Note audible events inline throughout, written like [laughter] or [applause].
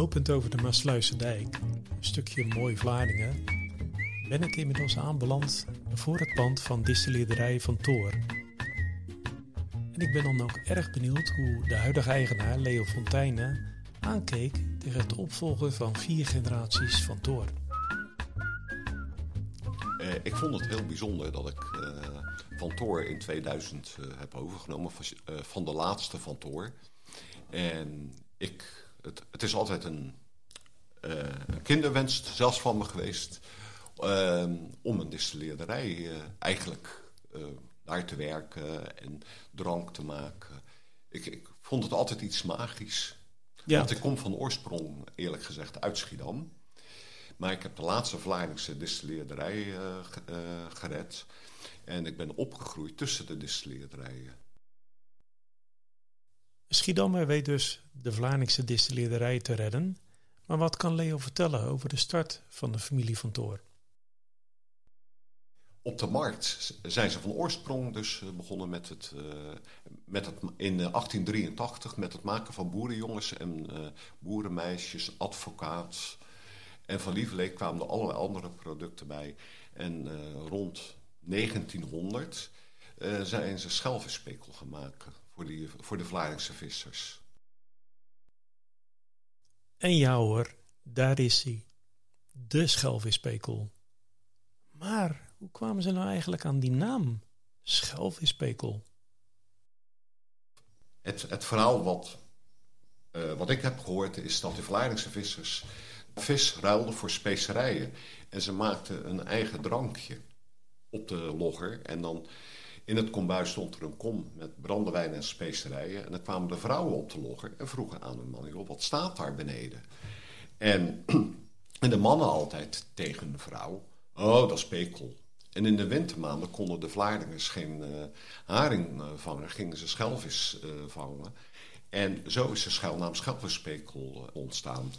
Lopend over de Maasluisendijk, een stukje mooi Vlaardingen, ben ik inmiddels aanbeland voor het pand van distilleerderij Van Toor. En ik ben dan ook erg benieuwd hoe de huidige eigenaar Leo Fontijnen aankeek tegen het opvolgen van vier generaties Van Toor. Uh, ik vond het heel bijzonder dat ik uh, Van Toor in 2000 uh, heb overgenomen van, van, de laatste Van Toor. En ik, het, het is altijd een, een kinderwens zelfs van me geweest om een distilleerderij eigenlijk daar te werken en drank te maken. Ik, ik vond het altijd iets magisch. Ja. Want ik kom van oorsprong, eerlijk gezegd, uit Schiedam. Maar ik heb de laatste Vlaardingse distilleerderij gered. En ik ben opgegroeid tussen de distilleerderijen. Schiedam weet dus de Vlaardingse distilleerderij te redden. Maar wat kan Leo vertellen over de start van de familie van Toor? Op de markt zijn ze van oorsprong dus eh, begonnen met het, uh, met het in 1883 met het maken van boerenjongens en uh, boerenmeisjes, advocaat. En van Lieverlee kwamen er allerlei andere producten bij. En rond 1900 zijn ze schelvispekel gemaakt voor, die, voor de Vlaardingse vissers. En ja hoor, daar is hij. De schelvispekel. Maar hoe kwamen ze nou eigenlijk aan die naam? Schelvispekel. Het, het verhaal wat, uh, wat ik heb gehoord is dat de Vlaardingse vissers vis ruilden voor specerijen. En ze maakten een eigen drankje op de logger. En dan in het kombuis stond er een kom met brandewijn en specerijen. En dan kwamen de vrouwen op de logger en vroegen aan hun man... Wat staat daar beneden? En, [clears throat] en de mannen altijd tegen de vrouw... Oh, dat is pekel. En in de wintermaanden konden de Vlaardingers geen uh, haring uh, vangen, gingen ze schelvis uh, vangen. En zo is de schuilnaam schelvisspekel ontstaan.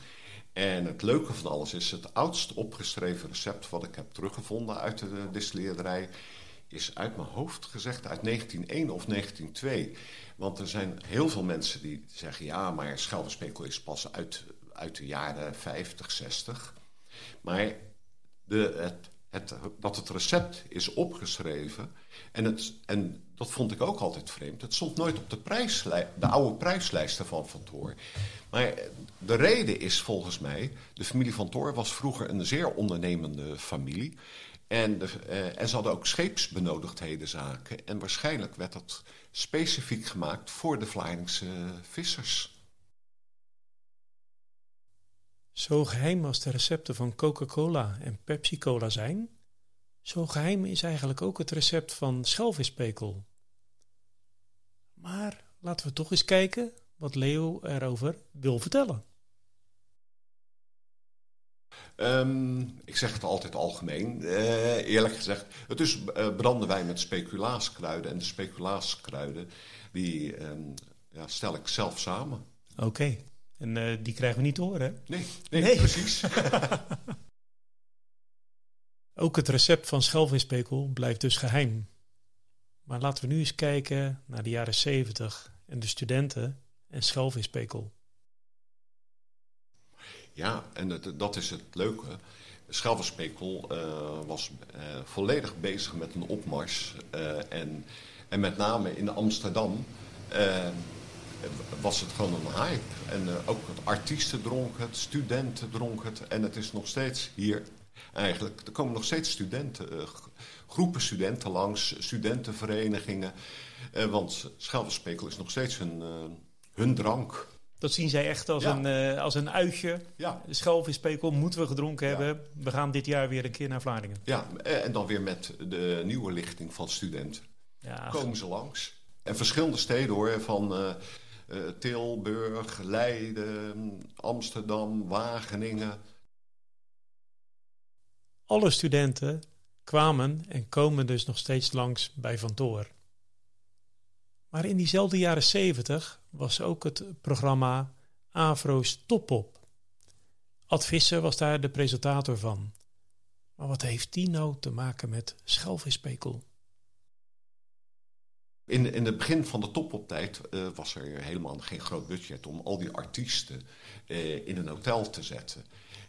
En het leuke van alles is, het oudste opgeschreven recept wat ik heb teruggevonden uit de distilleerderij, is uit mijn hoofd gezegd uit 1901 of 1902. Want er zijn heel veel mensen die zeggen, ja, maar schelvisspekel is pas uit, uit de jaren 50, 60. Maar de, het dat het recept is opgeschreven. En, het, en dat vond ik ook altijd vreemd. Het stond nooit op de, de oude prijslijsten van Van Toor. Maar de reden is volgens mij... de familie Van Toor was vroeger een zeer ondernemende familie. En, eh, ze hadden ook scheepsbenodigdhedenzaken. En waarschijnlijk werd dat specifiek gemaakt voor de Vlaardingse vissers. Zo geheim als de recepten van Coca-Cola en Pepsi-Cola zijn, zo geheim is eigenlijk ook het recept van schelvispekel. Maar laten we toch eens kijken wat Leo erover wil vertellen. Um, ik zeg het altijd algemeen, uh, eerlijk gezegd. Het is uh, brandewijn met speculaaskruiden. En de speculaaskruiden, die um, ja, stel ik zelf samen. Oké. Okay. En uh, die krijgen we niet te horen, hè? Nee, nee, nee. precies. [laughs] Ook het recept van schelvispekel blijft dus geheim. Maar laten we nu eens kijken naar de jaren 70 en de studenten en schelvispekel. Ja, en het, dat is het leuke. Schelvispekel uh, was uh, volledig bezig met een opmars. En, en met name in Amsterdam was het gewoon een hype. En uh, ook artiesten dronken het, studenten dronken het. En het is nog steeds hier eigenlijk. Er komen nog steeds studenten, uh, groepen studenten langs, studentenverenigingen. Uh, want Schelverspekel is nog steeds hun, hun drank. Dat zien zij echt als, ja. een, als een uitje. Ja. Schelvispekel moeten we gedronken ja. hebben. We gaan dit jaar weer een keer naar Vlaardingen. Ja, en dan weer met de nieuwe lichting van studenten. Ja. Komen ze langs. En verschillende steden hoor, van Tilburg, Leiden, Amsterdam, Wageningen. Alle studenten kwamen en komen dus nog steeds langs bij Van Toor. Maar in diezelfde jaren 70 was ook het programma Afro's Topop. Ad Visser was daar de presentator van. Maar wat heeft die nou te maken met schelvispekel? In, in het begin van de topoptijd uh, was er helemaal geen groot budget om al die artiesten uh, in een hotel te zetten.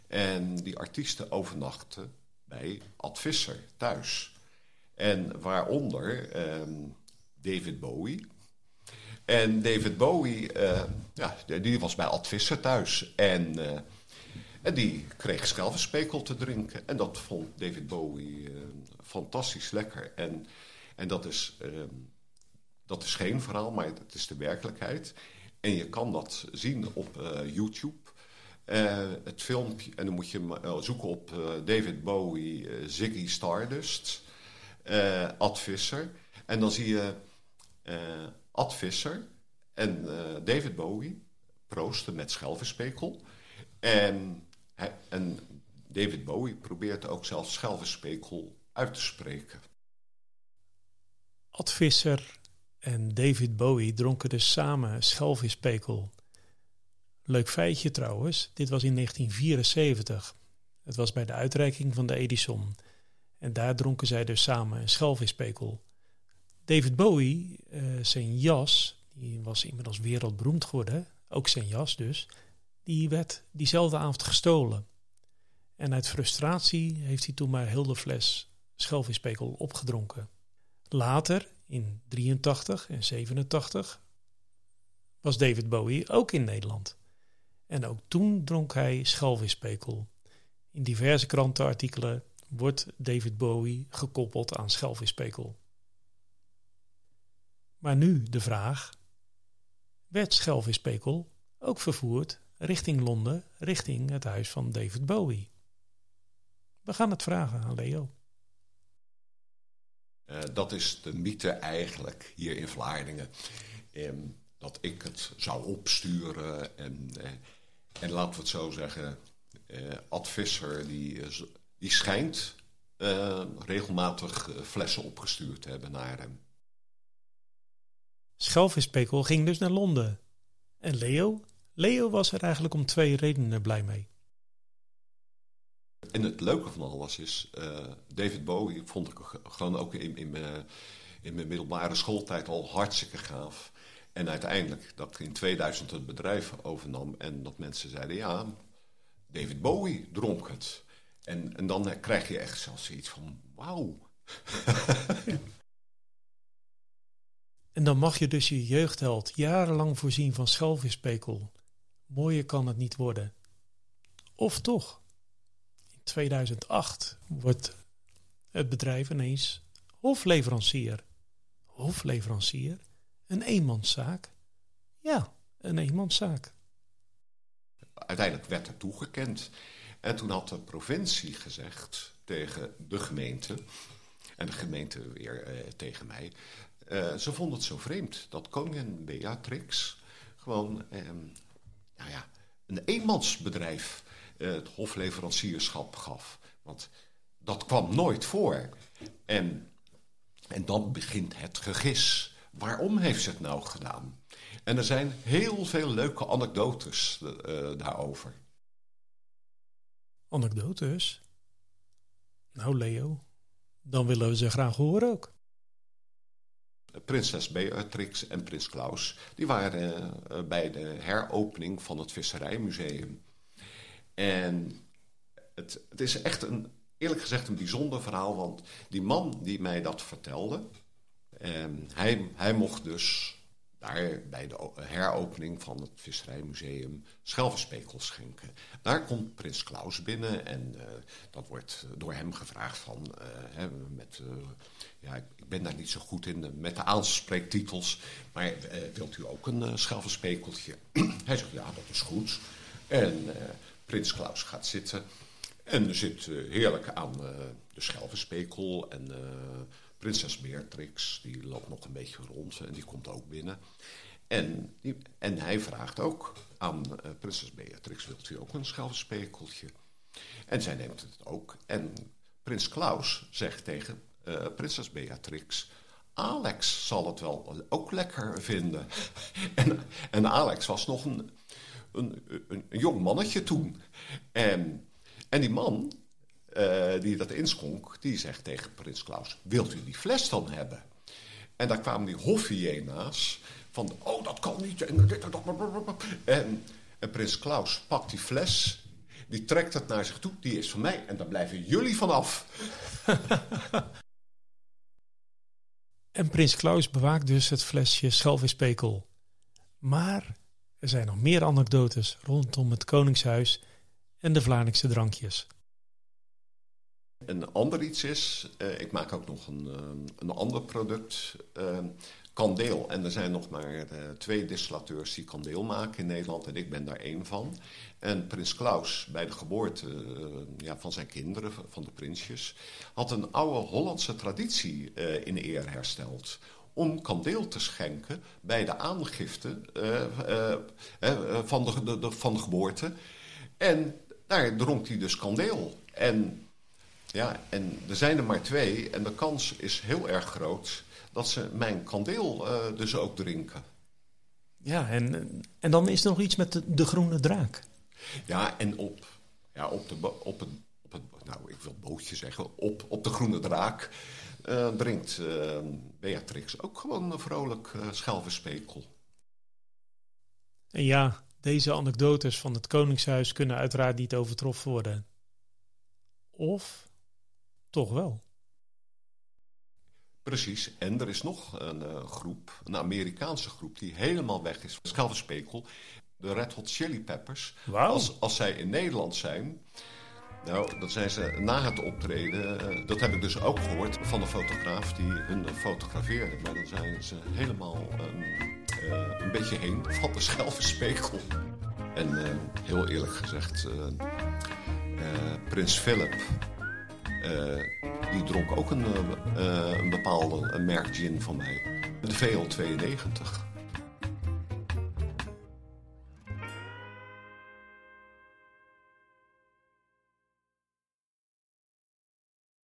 En die artiesten overnachten bij Ad Visser thuis. En waaronder uh, David Bowie. En David Bowie, ja, die was bij Ad Visser thuis. En, en die kreeg schelvenspekel te drinken. En dat vond David Bowie fantastisch lekker. En, en dat is ehm, dat is geen verhaal, maar het is de werkelijkheid. En je kan dat zien op uh, YouTube. Uh, het filmpje, en dan moet je uh, zoeken op David Bowie, Ziggy Stardust, Ad Visser. En dan zie je Ad Visser en David Bowie proosten met schelvenspekel. En, en David Bowie probeert ook zelfs schelvenspekel uit te spreken. Ad Visser en David Bowie dronken dus samen schelvispekel. Leuk feitje trouwens, dit was in 1974. Het was bij de uitreiking van de Edison. En daar dronken zij dus samen een schelvispekel. David Bowie, uh, zijn jas, die was inmiddels wereldberoemd geworden, ook zijn jas dus, die werd diezelfde avond gestolen. En uit frustratie heeft hij toen maar heel de fles schelvispekel opgedronken. Later, in 83 en 87 was David Bowie ook in Nederland. En ook toen dronk hij schelvispekel. In diverse krantenartikelen wordt David Bowie gekoppeld aan schelvispekel. Maar nu de vraag: werd schelvispekel ook vervoerd richting Londen, richting het huis van David Bowie? We gaan het vragen aan Leo. Uh, dat is de mythe eigenlijk hier in Vlaardingen. Um, dat ik het zou opsturen. En, uh, en laten we het zo zeggen, uh, Ad Visser die, die schijnt regelmatig flessen opgestuurd te hebben naar hem. Schelvispekel ging dus naar Londen. En Leo? Leo was er eigenlijk om twee redenen blij mee. En het leuke van alles is, uh, David Bowie vond ik gewoon ook in, in, mijn, in mijn middelbare schooltijd al hartstikke gaaf. En uiteindelijk dat in 2000 het bedrijf overnam en dat mensen zeiden, ja, David Bowie dronk het. En, en dan krijg je echt zelfs iets van, wauw. [laughs] en dan mag je dus je jeugdheld jarenlang voorzien van schelvispekel. Mooier kan het niet worden. Of toch? 2008 wordt het bedrijf ineens hofleverancier. Hofleverancier? Een eenmanszaak? Ja, een eenmanszaak. Uiteindelijk werd er toegekend. En toen had de provincie gezegd tegen de gemeente... en de gemeente weer eh, tegen mij... Uh, ze vonden het zo vreemd dat koningin Beatrix gewoon eh, nou ja, een eenmansbedrijf eh, het hofleverancierschap gaf. Want dat kwam nooit voor. En, en dan begint het gegis. Waarom heeft ze het nou gedaan? En er zijn heel veel leuke anekdotes uh, daarover. Anekdotes? Nou, Leo, dan willen we ze graag horen ook. Prinses Beatrix en prins Klaus die waren uh, bij de heropening van het Visserijmuseum. En het, is echt een, eerlijk gezegd een bijzonder verhaal, want die man die mij dat vertelde, eh, hij, hij mocht dus daar bij de heropening van het Visserijmuseum schelvenspekels schenken. Daar komt prins Klaus binnen en uh, dat wordt door hem gevraagd van, uh, hè, met, uh, ja, ik ben daar niet zo goed in met de aanspreektitels, maar wilt u ook een schelvenspekeltje? [clears throat] Hij zegt, ja, dat is goed. En Prins Klaus gaat zitten. En zit uh, heerlijk aan uh, de schelvenspekel. En uh, prinses Beatrix, die loopt nog een beetje rond en die komt ook binnen. En, die, en hij vraagt ook aan prinses Beatrix, wilt u ook een schelvenspekeltje? En zij neemt het ook. En prins Klaus zegt tegen prinses Beatrix... Alex zal het wel ook lekker vinden. [laughs] en, en Alex was nog een een, jong mannetje toen. En, en die man uh, die dat inschonk, die zegt tegen prins Klaus... wilt u die fles dan hebben? En daar kwamen die hofhyena's van, oh, dat kan niet. En, en, en prins Klaus pakt die fles, die trekt het naar zich toe, die is van mij. En daar blijven jullie vanaf. [laughs] en prins Klaus bewaakt dus het flesje schelvispekel. Maar er zijn nog meer anekdotes rondom het Koningshuis en de Vlaanderen drankjes. Een ander iets is, uh, ik maak ook nog een, uh, een ander product, uh, kandeel. En er zijn nog maar twee distillateurs die kandeel maken in Nederland en ik ben daar één van. En prins Klaus, bij de geboorte ja, van zijn kinderen, van de prinsjes, had een oude Hollandse traditie in eer hersteld om kandeel te schenken bij de aangifte van, de, de, van de geboorte. En daar dronk hij dus kandeel. En ja, en er zijn er maar twee en de kans is heel erg groot dat ze mijn kandeel dus ook drinken. Ja, en, en dan is er nog iets met de, de groene draak. Ja, en op, ja, op, de, op, het, op het, nou ik wil bootje zeggen, op, op de groene draak uh, drinkt uh, Beatrix ook gewoon een vrolijk uh, schelvenspekel. En ja, deze anekdotes van het Koningshuis kunnen uiteraard niet overtroffen worden. Of toch wel. Precies. En er is nog een uh, groep, een Amerikaanse groep, die helemaal weg is. Schelvenspekel, de Red Hot Chili Peppers. Wow. Als, als zij in Nederland zijn, nou, dat zijn ze na het optreden. Uh, dat heb ik dus ook gehoord van de fotograaf die hun fotografeerde. Maar dan zijn ze helemaal um, uh, een beetje heen van de Schelvenspekel. En heel eerlijk gezegd, Prins Philip die dronk ook een, een bepaalde merk gin van mij. De VL92.